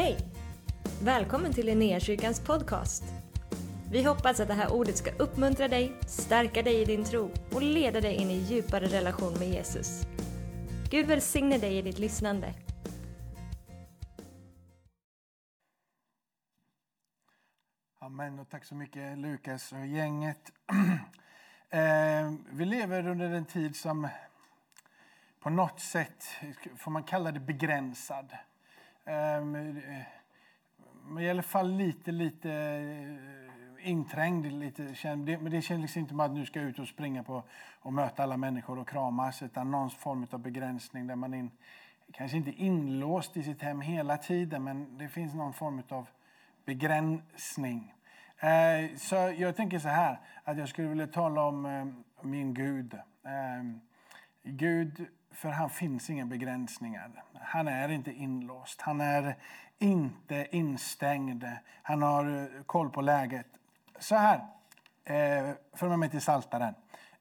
Hej! Välkommen till Linnéakyrkans podcast. Vi hoppas att det här ordet ska uppmuntra dig, stärka dig i din tro och leda dig in i djupare relation med Jesus. Gud välsigne dig i ditt lyssnande. Amen och tack så mycket Lukas och gänget. Eh, vi lever under en tid som på något sätt, får man kalla det begränsad. Ehm, är men i alla fall lite, lite eh, inträngd. Lite, men det känns liksom inte som att nu ska ut och springa på och möta alla människor och kramas. Utan någon form av begränsning där man in, kanske inte inlåst i sitt hem hela tiden men det finns någon form av begränsning. Eh, så jag tänker så här, att jag skulle vilja tala om eh, min Gud. Ehm, Gud för han finns inga begränsningar. Han är inte inlåst. Han är inte instängd. Han har eh, koll på läget. Så här, eh, för med mig till Saltaren.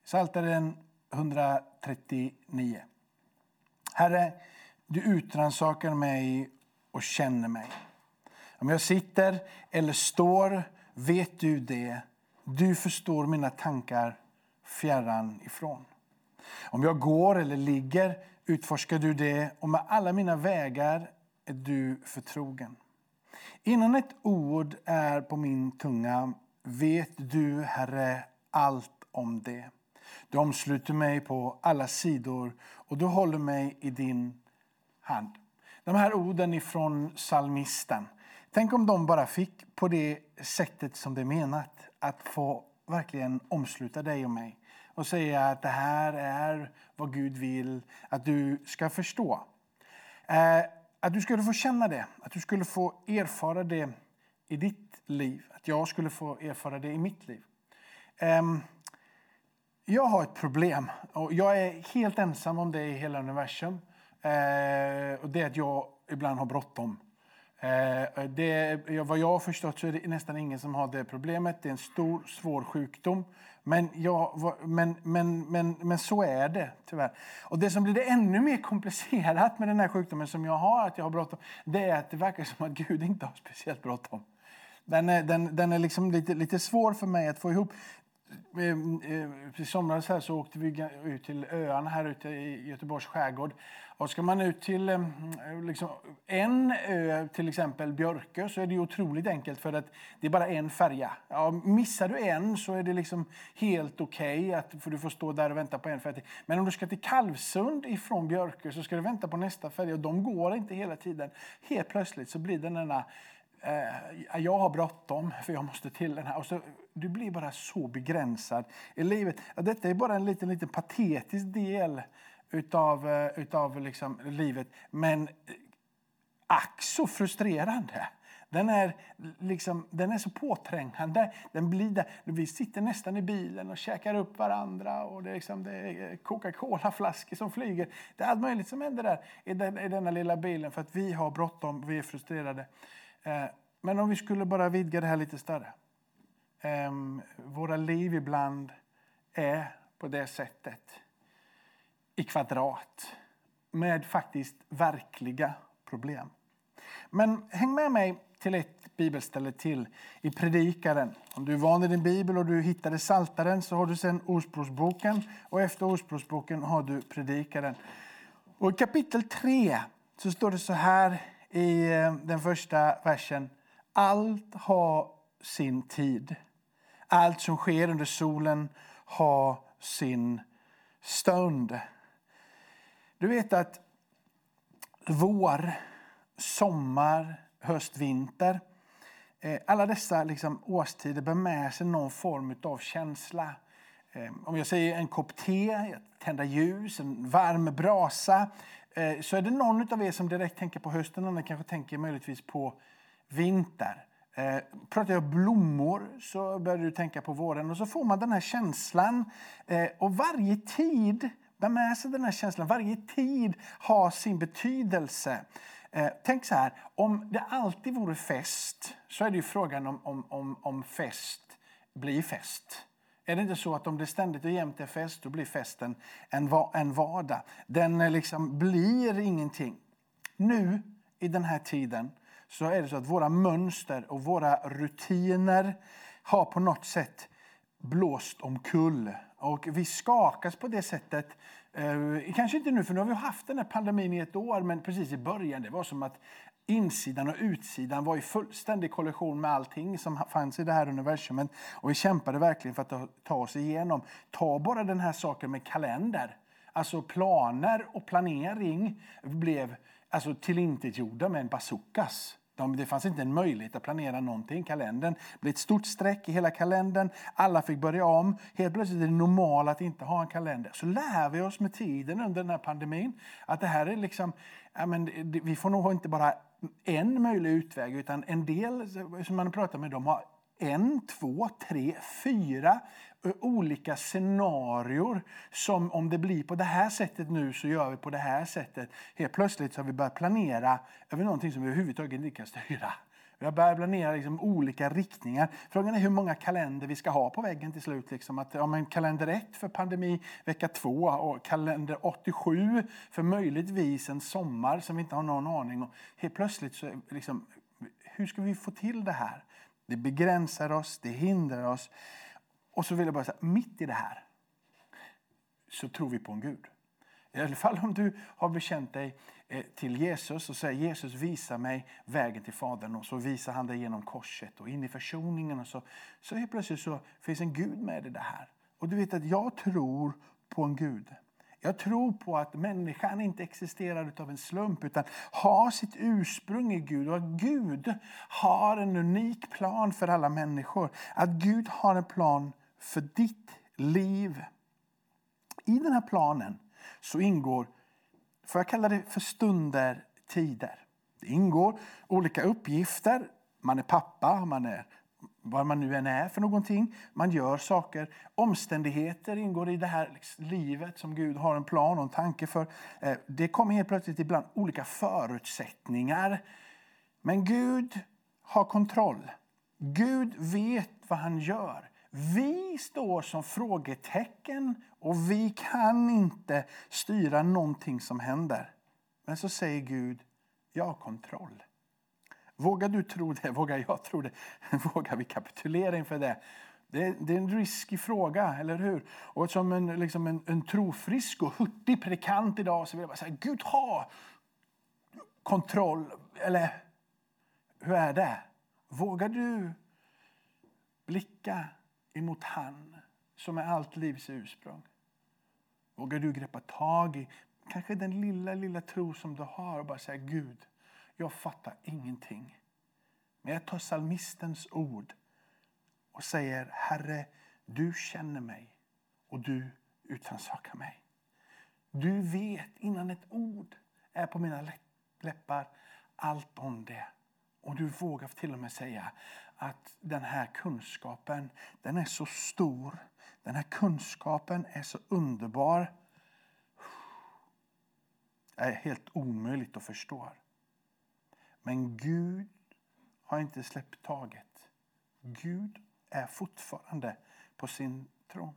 Saltaren 139. Herre, du utransakar mig och känner mig. Om jag sitter eller står vet du det. Du förstår mina tankar fjärran ifrån. Om jag går eller ligger utforskar du det och med alla mina vägar är du förtrogen. Innan ett ord är på min tunga vet du, Herre, allt om det. Du omsluter mig på alla sidor och du håller mig i din hand. De här orden ifrån salmisten. Tänk om de bara fick på det sättet som det är menat. Att få verkligen omsluta dig och mig och säga att det här är vad Gud vill att du ska förstå. Eh, att du skulle få känna det, att du skulle få erfara det i ditt liv. Att jag skulle få erfara det i mitt liv. Ehm, jag har ett problem och jag är helt ensam om det i hela universum. Eh, och det är att jag ibland har bråttom. Eh, det, vad jag har förstått så är det nästan ingen som har det problemet. Det är en stor, svår sjukdom. Men, ja, men, men, men, men så är det tyvärr. Och det som blir det ännu mer komplicerat med den här sjukdomen som jag har, att jag har bråttom, det är att det verkar som att Gud inte har speciellt bråttom. Den är, den, den är liksom lite, lite svår för mig att få ihop. Eh, I somras här så åkte vi ut till öarna här ute i Göteborgs skärgård. Och ska man ut till eh, liksom, en ö, till exempel Björkö, så är det otroligt enkelt för att det är bara en färja. Ja, missar du en så är det liksom helt okej, okay för du får stå där och vänta på en färja Men om du ska till Kalvsund ifrån Björkö så ska du vänta på nästa färja och de går inte hela tiden. Helt plötsligt så blir det denna eh, jag har bråttom för jag måste till den här. Och så, du blir bara så begränsad i livet. Detta är bara en liten, liten patetisk del utav, eh, utav liksom livet. Men eh, ack så frustrerande. Den är, liksom, den är så påträngande. Den blir där. Vi sitter nästan i bilen och käkar upp varandra. och Det är, liksom, är Coca-Cola-flaskor som flyger. Det är allt möjligt som händer där i, den, i denna lilla bilen för att vi har bråttom, vi är frustrerade. Eh, men om vi skulle bara vidga det här lite större. Ehm, våra liv ibland är på det sättet i kvadrat med faktiskt verkliga problem. Men häng med mig till ett bibelställe till i Predikaren. Om du är van i din bibel och du hittade Saltaren så har du sen Ordspråksboken och efter Ordspråksboken har du Predikaren. Och I kapitel 3 så står det så här i eh, den första versen. Allt har sin tid. Allt som sker under solen har sin stund. Du vet att vår, sommar, höst, vinter eh, alla dessa liksom årstider bär med sig någon form av känsla. Eh, om jag säger en kopp te, tända ljus, en varm brasa Eh, så är det någon av er som direkt tänker på hösten, andra kanske tänker möjligtvis på vinter. Eh, pratar jag blommor så börjar du tänka på våren och så får man den här känslan. Eh, och varje tid bär med sig den här känslan. Varje tid har sin betydelse. Eh, tänk så här, om det alltid vore fest så är det ju frågan om, om, om, om fest blir fest. Är det inte så att om det ständigt och jämt är fest, då blir festen en, en vardag? Den eh, liksom blir ingenting. Nu, i den här tiden, så är det så att våra mönster och våra rutiner har på något sätt blåst omkull. Och vi skakas på det sättet. Eh, kanske inte nu, för nu har vi haft den här pandemin i ett år, men precis i början, det var som att insidan och utsidan var i fullständig kollision med allting som fanns i det här universumet. Och vi kämpade verkligen för att ta oss igenom. Ta bara den här saken med kalender. Alltså planer och planering blev alltså tillintetgjorda med en bazookas. De, det fanns inte en möjlighet att planera någonting. Kalendern blev ett stort streck i hela kalendern. Alla fick börja om. Helt plötsligt är det normalt att inte ha en kalender. Så lär vi oss med tiden under den här pandemin att det här är liksom, ja, men, vi får nog inte bara en möjlig utväg utan en del som man pratar med dem har en, två, tre, fyra olika scenarier som om det blir på det här sättet nu så gör vi på det här sättet. Helt plötsligt så har vi börjat planera över någonting som vi överhuvudtaget inte kan styra. Vi har börjat planera liksom olika riktningar. Frågan är hur många kalender vi ska ha på väggen till slut. Liksom att, ja, men kalender 1 för pandemi vecka 2 och kalender 87 för möjligtvis en sommar som vi inte har någon aning om. Helt plötsligt så liksom, hur ska vi få till det här? Det begränsar oss, det hindrar oss. Och så vill jag bara säga, mitt i det här så tror vi på en Gud. I alla fall om du har bekänt dig eh, till Jesus och säger Jesus visa mig vägen till Fadern och så visar han dig genom korset och in i försoningen och så, så helt plötsligt så finns en Gud med i det här. Och du vet att jag tror på en Gud. Jag tror på att människan inte existerar av en slump utan har sitt ursprung i Gud och att Gud har en unik plan för alla människor. Att Gud har en plan för ditt liv. I den här planen så ingår, får jag kalla det för stunder, tider. Det ingår olika uppgifter. Man är pappa, man är vad man nu än är för någonting. Man gör saker. Omständigheter ingår i det här livet som Gud har en plan och en tanke för. Eh, det kommer helt plötsligt ibland olika förutsättningar. Men Gud har kontroll. Gud vet vad han gör. Vi står som frågetecken och vi kan inte styra någonting som händer. Men så säger Gud, jag har kontroll. Vågar du tro det? Vågar jag tro det? Vågar vi kapitulera inför det? Det är, det är en riskig fråga, eller hur? Och som en, liksom en, en trofrisk och hurtig predikant idag så vill jag bara säga, Gud ha kontroll. Eller hur är det? Vågar du blicka emot han som är allt livs ursprung? Vågar du greppa tag i kanske den lilla, lilla tro som du har och bara säga Gud, jag fattar ingenting. Men jag tar salmistens ord och säger Herre, du känner mig och du utrannsakar mig. Du vet innan ett ord är på mina läppar allt om det. Och du vågar till och med säga att den här kunskapen den är så stor. Den här kunskapen är så underbar. Det är helt omöjligt att förstå. Men Gud har inte släppt taget. Gud är fortfarande på sin tron.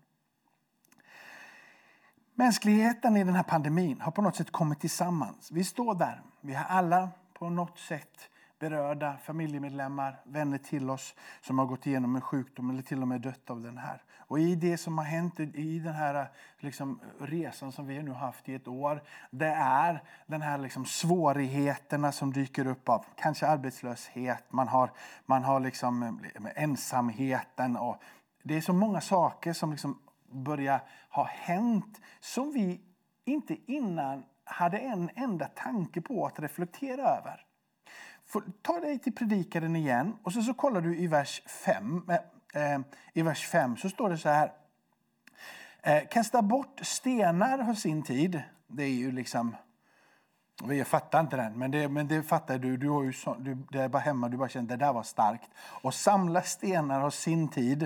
Mänskligheten i den här pandemin har på något sätt kommit tillsammans. Vi står där. Vi har alla på något sätt berörda familjemedlemmar, vänner till oss som har gått igenom en sjukdom eller till och med dött av den här. Och i det som har hänt i den här liksom, resan som vi nu haft i ett år, det är den här liksom, svårigheterna som dyker upp av kanske arbetslöshet, man har, man har liksom, ensamheten och det är så många saker som liksom börjar ha hänt som vi inte innan hade en enda tanke på att reflektera över ta dig till predikaren igen och så, så kollar du i vers 5. Eh, eh, I vers 5 så står det så här. Eh, kasta bort stenar har sin tid. Det är ju liksom... Jag fattar inte den, men det, men det fattar du. Du, har ju så, du det är bara hemma, du bara känner det där var starkt. Och samla stenar har sin tid.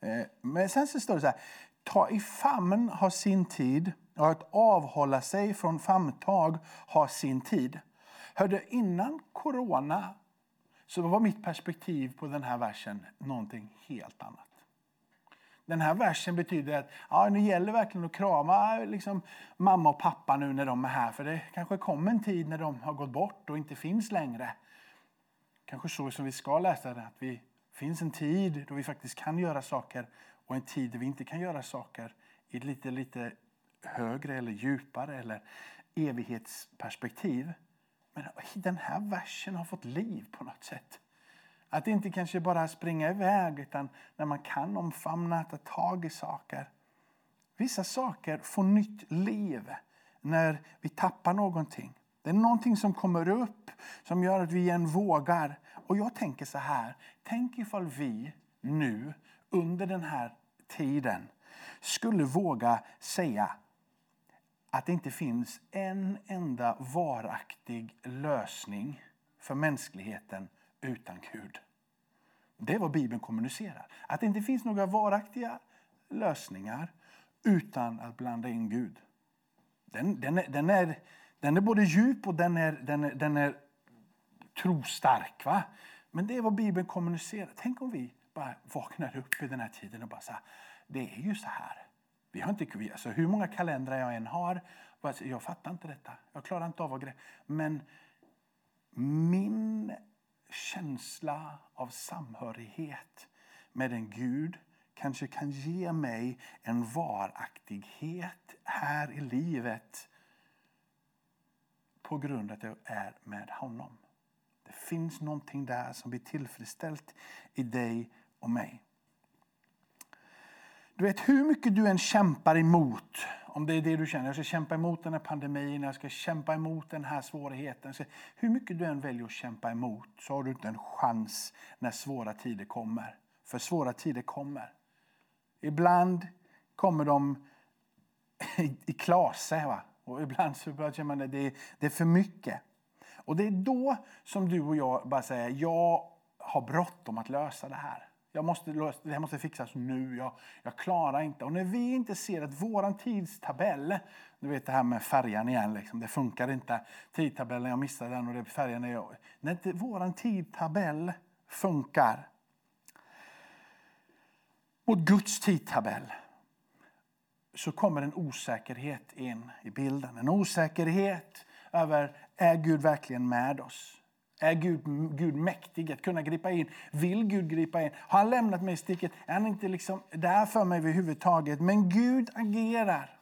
Eh, men sen så står det så här. Ta i famn har sin tid och att avhålla sig från famntag har sin tid. Hörde, innan corona så var mitt perspektiv på den här versen någonting helt annat. Den här versen betyder att ja, nu gäller verkligen att krama liksom, mamma och pappa nu när de är här. För det kanske kommer en tid när de har gått bort och inte finns längre. kanske så som vi ska läsa det, att det finns en tid då vi faktiskt kan göra saker och en tid då vi inte kan göra saker i ett lite, lite högre eller djupare eller evighetsperspektiv. Men den här versen har fått liv på något sätt. Att inte kanske bara springa iväg utan när man kan omfamna, ta tag i saker. Vissa saker får nytt liv när vi tappar någonting. Det är någonting som kommer upp som gör att vi igen vågar. Och jag tänker så här, tänk ifall vi nu under den här tiden skulle våga säga att det inte finns en enda varaktig lösning för mänskligheten utan Gud. Det är vad Bibeln kommunicerar. Att det inte finns några varaktiga lösningar utan att blanda in Gud. Den, den, är, den, är, den är både djup och den är, den är, den är trostark. Va? Men det är vad Bibeln kommunicerar. Tänk om vi bara vaknar upp i den här tiden och bara så det är ju så här. Vi har inte, alltså hur många kalendrar jag än har, jag fattar inte detta. Jag klarar inte av att. Men min känsla av samhörighet med en Gud kanske kan ge mig en varaktighet här i livet på grund av att jag är med honom. Det finns någonting där som blir tillfredsställt i dig och mig. Du vet, hur mycket du än kämpar emot, om det är det du känner, jag ska kämpa emot den här pandemin, jag ska kämpa emot den här svårigheten. hur mycket du än väljer att kämpa emot så har du inte en chans när svåra tider kommer. För svåra tider kommer. Ibland kommer de i klase va? och ibland så känner man att det, det är för mycket. Och det är då som du och jag bara säger, jag har bråttom att lösa det här. Jag måste, det här måste fixas nu. Jag, jag klarar inte. Och när vi inte ser att vår tidtabell, du vet det här med färjan igen, liksom, det funkar inte. Tidtabellen, jag missade den och det färjan är jag. När inte vår tidtabell funkar mot Guds tidtabell så kommer en osäkerhet in i bilden. En osäkerhet över, är Gud verkligen med oss? Är Gud, Gud mäktig att kunna gripa in? Vill Gud gripa in? Har han lämnat mig i sticket? Är han inte liksom där för mig överhuvudtaget? Men Gud agerar.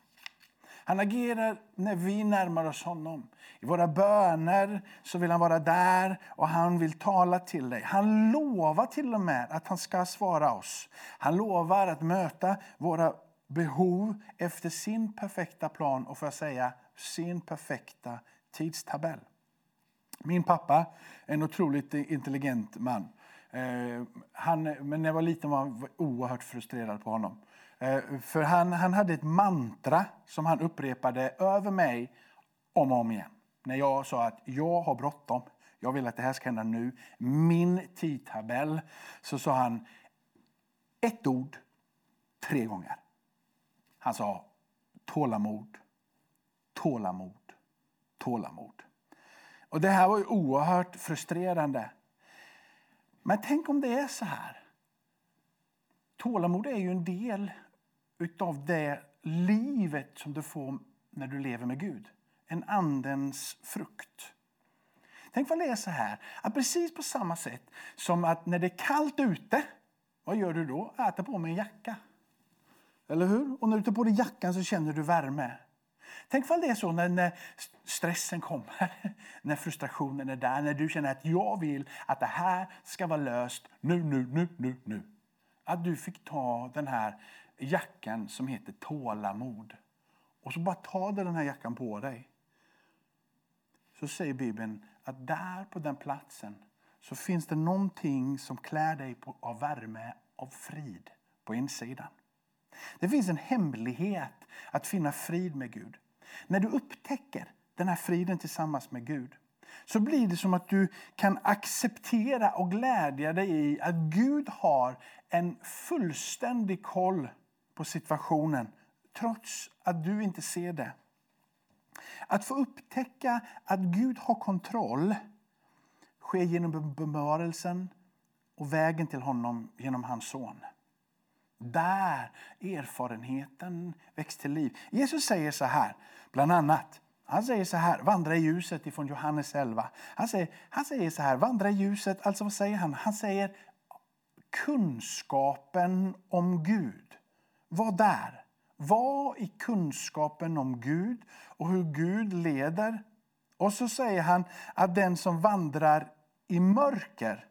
Han agerar när vi närmar oss honom. I våra böner så vill han vara där och han vill tala till dig. Han lovar till och med att han ska svara oss. Han lovar att möta våra behov efter sin perfekta plan och för att säga sin perfekta tidtabell. Min pappa, en otroligt intelligent man. Eh, han, men när jag var liten var jag oerhört frustrerad på honom. Eh, för han, han hade ett mantra som han upprepade över mig om och om igen. När jag sa att jag har bråttom, jag vill att det här ska hända nu. Min tidtabell. Så sa han ett ord tre gånger. Han sa tålamod, tålamod, tålamod. Och Det här var ju oerhört frustrerande. Men tänk om det är så här. Tålamod är ju en del av det livet som du får när du lever med Gud. En andens frukt. Tänk vad det är så här, att precis på samma sätt som att när det är kallt ute, vad gör du då? Äter på med en jacka. Eller hur? Och när du tar på dig jackan så känner du värme. Tänk om det är så när, när, stressen kommer, när frustrationen är där, när du känner att jag vill att det här ska vara löst nu, nu, nu, nu, nu. Att du fick ta den här jackan som heter tålamod. Och så bara ta den här jackan på dig. Så säger Bibeln att där på den platsen så finns det någonting som klär dig på, av värme, av frid på insidan. Det finns en hemlighet att finna frid med Gud. När du upptäcker den här friden tillsammans med Gud så blir det som att du kan acceptera och glädja dig i att Gud har en fullständig koll på situationen trots att du inte ser det. Att få upptäcka att Gud har kontroll sker genom bevarelsen och vägen till honom genom hans son. Där erfarenheten väcks till liv. Jesus säger så här, bland annat Han säger så här, vandra i ljuset ifrån Johannes 11. Han säger, han säger så här, vandra i ljuset, alltså vad säger han? Han säger kunskapen om Gud. Var där. Var i kunskapen om Gud och hur Gud leder. Och så säger han att den som vandrar i mörker,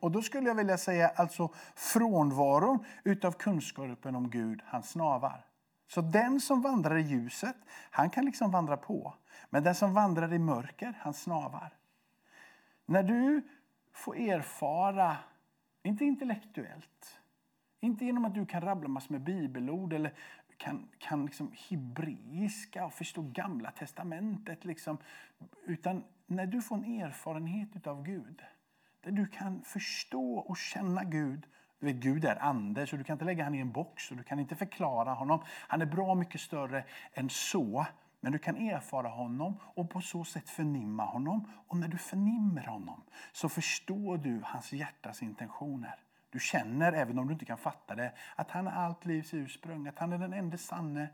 och då skulle jag vilja säga alltså frånvaron utav kunskapen om Gud, han snavar. Så den som vandrar i ljuset, han kan liksom vandra på. Men den som vandrar i mörker, han snavar. När du får erfara, inte intellektuellt, inte genom att du kan rabbla massor med bibelord eller kan, kan liksom hebreiska och förstå gamla testamentet. Liksom, utan när du får en erfarenhet av Gud, där du kan förstå och känna Gud du vet, Gud är ande, så du kan inte lägga honom i en box och du kan inte förklara honom. Han är bra mycket större än så. Men du kan erfara honom och på så sätt förnimma honom. Och när du förnimmer honom så förstår du hans hjärtas intentioner. Du känner, även om du inte kan fatta det, att han är allt livs ursprung. Att han är den enda sanne,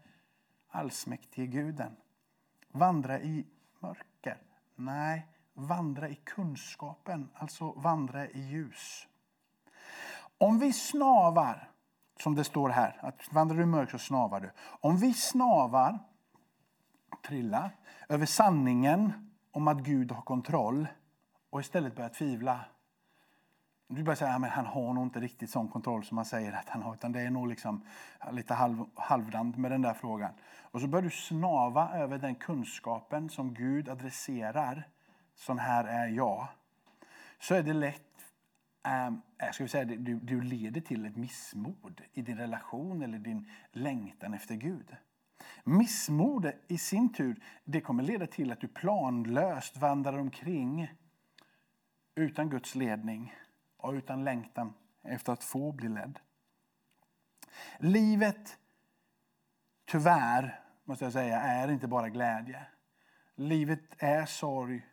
allsmäktige guden. Vandra i mörker? Nej, vandra i kunskapen, alltså vandra i ljus. Om vi snavar, som det står här, att vandrar du i mörker så snavar du. Om vi snavar, trilla, över sanningen om att Gud har kontroll och istället börjar tvivla. Du börjar säga att han har nog inte riktigt sån kontroll som han säger att han har. Utan det är nog liksom lite halv, halvdant med den där frågan. Och så börjar du snava över den kunskapen som Gud adresserar. Sån här är jag. Så är det lätt Um, ska vi säga, du, du leder till ett missmod i din relation eller din längtan efter Gud. Missmod i sin tur det kommer leda till att du planlöst vandrar omkring utan Guds ledning och utan längtan efter att få bli ledd. Livet, tyvärr, måste jag säga, är inte bara glädje. Livet är sorg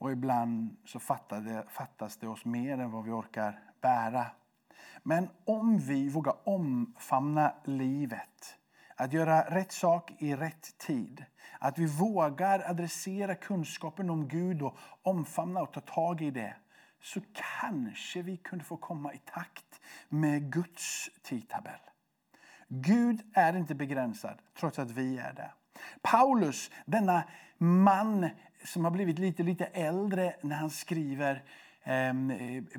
och ibland så fattas det oss mer än vad vi orkar bära. Men om vi vågar omfamna livet, att göra rätt sak i rätt tid, att vi vågar adressera kunskapen om Gud och omfamna och ta tag i det, så kanske vi kunde få komma i takt med Guds tidtabell. Gud är inte begränsad, trots att vi är det. Paulus, denna man som har blivit lite, lite äldre när han skriver eh,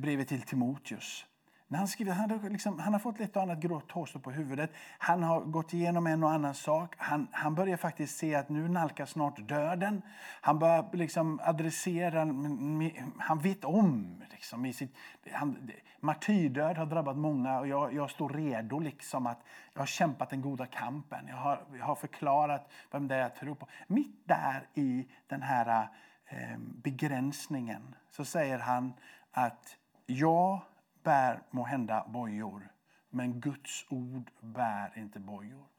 brevet till Timoteus. När han, skriver, han, har liksom, han har fått lite annat grått hår på huvudet. Han har gått igenom en och annan sak. Han, han börjar faktiskt se att nu nalkas snart döden. Han börjar liksom adressera, han vet om. Liksom, i sitt, han, martyrdöd har drabbat många och jag, jag står redo. Liksom att jag har kämpat den goda kampen. Jag har, jag har förklarat vem det är jag tror på. Mitt där i den här eh, begränsningen så säger han att jag bär må hända bojor, men Guds ord bär inte bojor.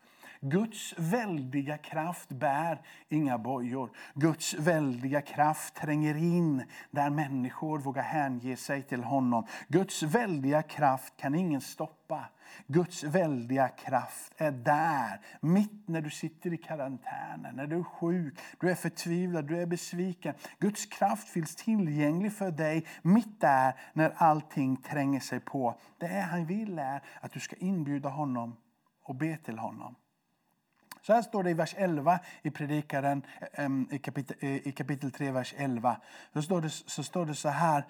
Guds väldiga kraft bär inga bojor. Guds väldiga kraft tränger in där människor vågar hänge sig till honom. Guds väldiga kraft kan ingen stoppa. Guds väldiga kraft är där, mitt när du sitter i karantänen, när du är sjuk, du är förtvivlad, du är besviken. Guds kraft finns tillgänglig för dig mitt där när allting tränger sig på. Det han vill är att du ska inbjuda honom och be till honom. Så här står det i vers 11 i Predikaren eh, i kapitel, i kapitel 3, vers 11. Så står det så, står det så här.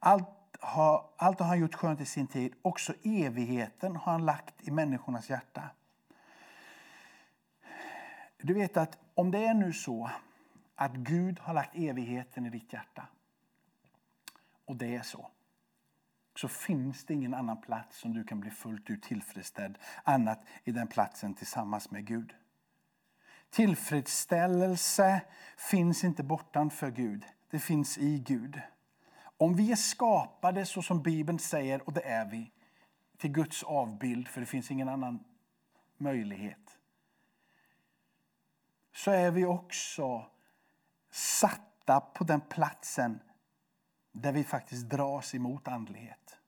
Allt har, allt har han gjort skönt i sin tid. Också evigheten har han lagt i människornas hjärta. Du vet att om det är nu så att Gud har lagt evigheten i ditt hjärta och det är så så finns det ingen annan plats som du kan bli fullt ut tillfredsställd annat i den platsen tillsammans med Gud. Tillfredsställelse finns inte bortanför Gud, det finns i Gud. Om vi är skapade så som Bibeln säger, och det är vi, till Guds avbild, för det finns ingen annan möjlighet, så är vi också satta på den platsen där vi faktiskt dras emot andlighet.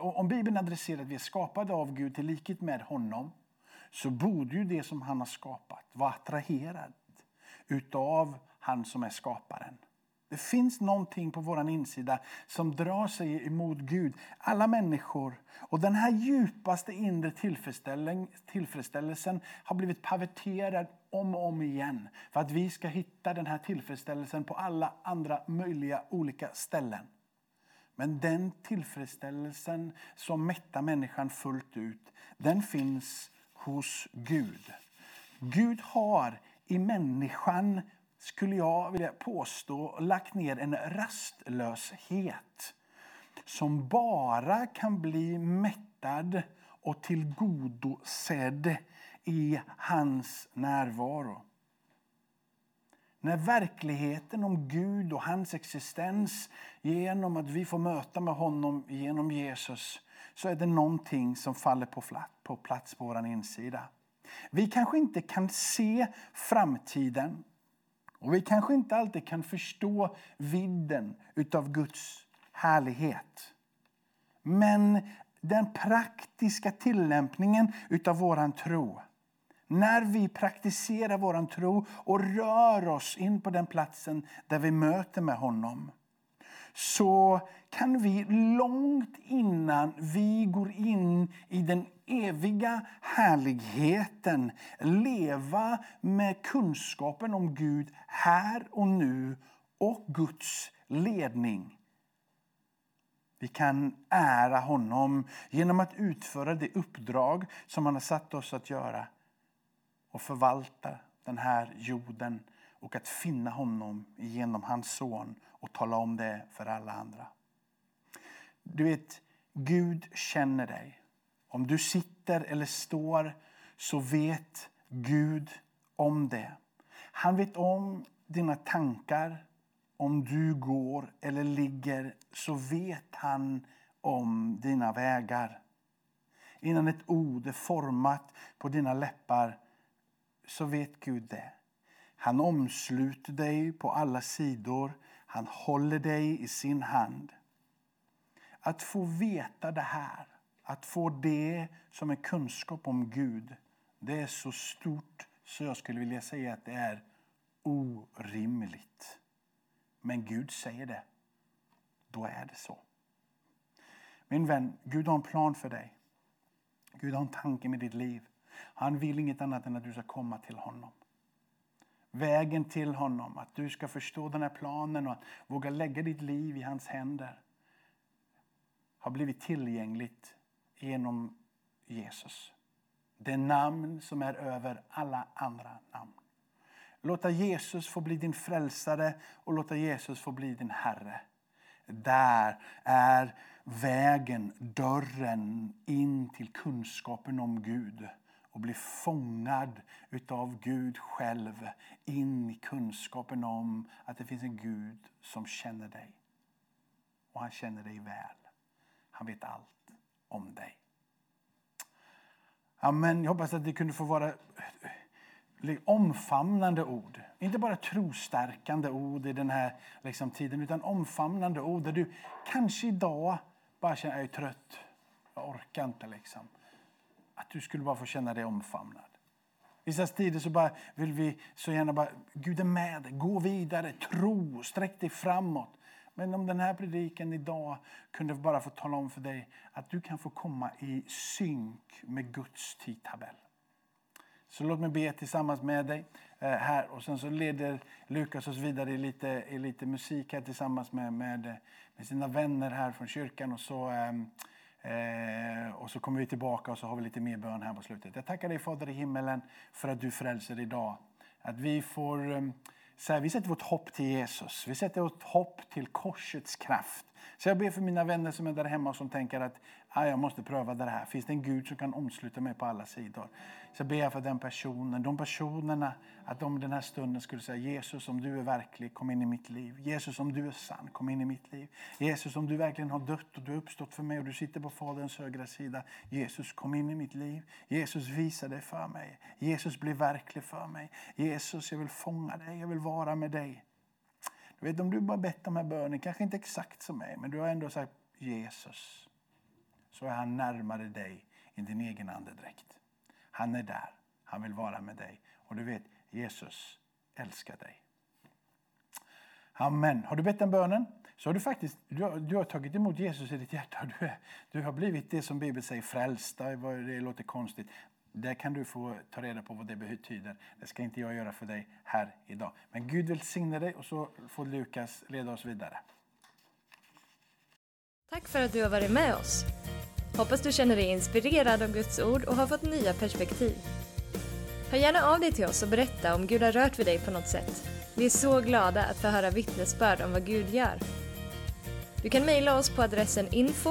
Om Bibeln adresserar att vi är skapade av Gud till likhet med honom så borde ju det som han har skapat vara attraherat utav han som är skaparen. Det finns någonting på vår insida som drar sig emot Gud. Alla människor. Och den här djupaste inre tillfredsställelsen har blivit perverterad om och om igen. För att vi ska hitta den här tillfredsställelsen på alla andra möjliga olika ställen. Men den tillfredsställelsen som mättar människan fullt ut, den finns hos Gud. Gud har i människan skulle jag vilja påstå, lagt ner en rastlöshet som bara kan bli mättad och tillgodosedd i hans närvaro. När verkligheten om Gud och hans existens genom att vi får möta med honom genom Jesus så är det någonting som faller på plats på vår insida. Vi kanske inte kan se framtiden och vi kanske inte alltid kan förstå vidden utav Guds härlighet. Men den praktiska tillämpningen utav våran tro när vi praktiserar vår tro och rör oss in på den platsen där vi möter med honom så kan vi långt innan vi går in i den eviga härligheten leva med kunskapen om Gud här och nu och Guds ledning. Vi kan ära honom genom att utföra det uppdrag som han har satt oss att göra och förvalta den här jorden och att finna honom genom hans son och tala om det för alla andra. Du vet, Gud känner dig. Om du sitter eller står så vet Gud om det. Han vet om dina tankar. Om du går eller ligger så vet han om dina vägar. Innan ett ord är format på dina läppar så vet Gud det. Han omsluter dig på alla sidor. Han håller dig i sin hand. Att få veta det här, att få det som är kunskap om Gud, det är så stort så jag skulle vilja säga att det är orimligt. Men Gud säger det. Då är det så. Min vän, Gud har en plan för dig. Gud har en tanke med ditt liv. Han vill inget annat än att du ska komma till honom. Vägen till honom, att du ska förstå den här planen och våga lägga ditt liv i hans händer har blivit tillgängligt genom Jesus. Det namn som är över alla andra namn. Låta Jesus få bli din frälsare och låta Jesus få bli din Herre. Där är vägen, dörren in till kunskapen om Gud och bli fångad utav Gud själv in i kunskapen om att det finns en Gud som känner dig. Och han känner dig väl. Han vet allt om dig. Amen. Jag hoppas att det kunde få vara omfamnande ord. Inte bara trostärkande ord i den här liksom, tiden utan omfamnande ord där du kanske idag bara känner att jag är trött. Jag orkar inte. Liksom. Att du skulle bara få känna dig omfamnad. Vissa tider så bara vill vi så gärna bara, Gud är med dig, gå vidare, tro, sträck dig framåt. Men om den här predikan idag kunde bara få tala om för dig att du kan få komma i synk med Guds tidtabell. Så låt mig be tillsammans med dig eh, här och sen så leder Lukas oss vidare i lite, i lite musik här tillsammans med, med, eh, med sina vänner här från kyrkan och så ehm, eh, och så kommer vi tillbaka och så har vi lite mer bön här på slutet. Jag tackar dig Fader i himmelen för att du frälser idag. Att vi får eh, så här, vi sätter vårt hopp till Jesus. Vi sätter vårt hopp till korsets kraft. Så jag ber för mina vänner som är där hemma och som tänker att ah, jag måste pröva det här. Finns det en Gud som kan omsluta mig på alla sidor? Så ber jag för den personen, de personerna, att de den här stunden skulle säga Jesus om du är verklig, kom in i mitt liv. Jesus om du är sann, kom in i mitt liv. Jesus om du verkligen har dött och du har uppstått för mig och du sitter på Faderns högra sida. Jesus kom in i mitt liv. Jesus visa dig för mig. Jesus bli verklig för mig. Jesus jag vill fånga dig, jag vill vara med dig. Jag vet om du bara bett de här bönen, kanske inte exakt som mig, men du har ändå sagt Jesus. Så är han närmare dig än din egen andedräkt. Han är där. Han vill vara med dig. Och du vet, Jesus älskar dig. Amen. Har du bett den bönen? Så har du faktiskt du har, du har tagit emot Jesus i ditt hjärta. Du, är, du har blivit det som Bibeln säger, frälsta. Det låter konstigt. Där kan du få ta reda på vad det betyder. Det ska inte jag göra för dig här idag. Men Gud välsigne dig och så får Lukas leda oss vidare. Tack för att du har varit med oss. Hoppas du känner dig inspirerad av Guds ord och har fått nya perspektiv. Hör gärna av dig till oss och berätta om Gud har rört vid dig på något sätt. Vi är så glada att få höra vittnesbörd om vad Gud gör. Du kan mejla oss på adressen info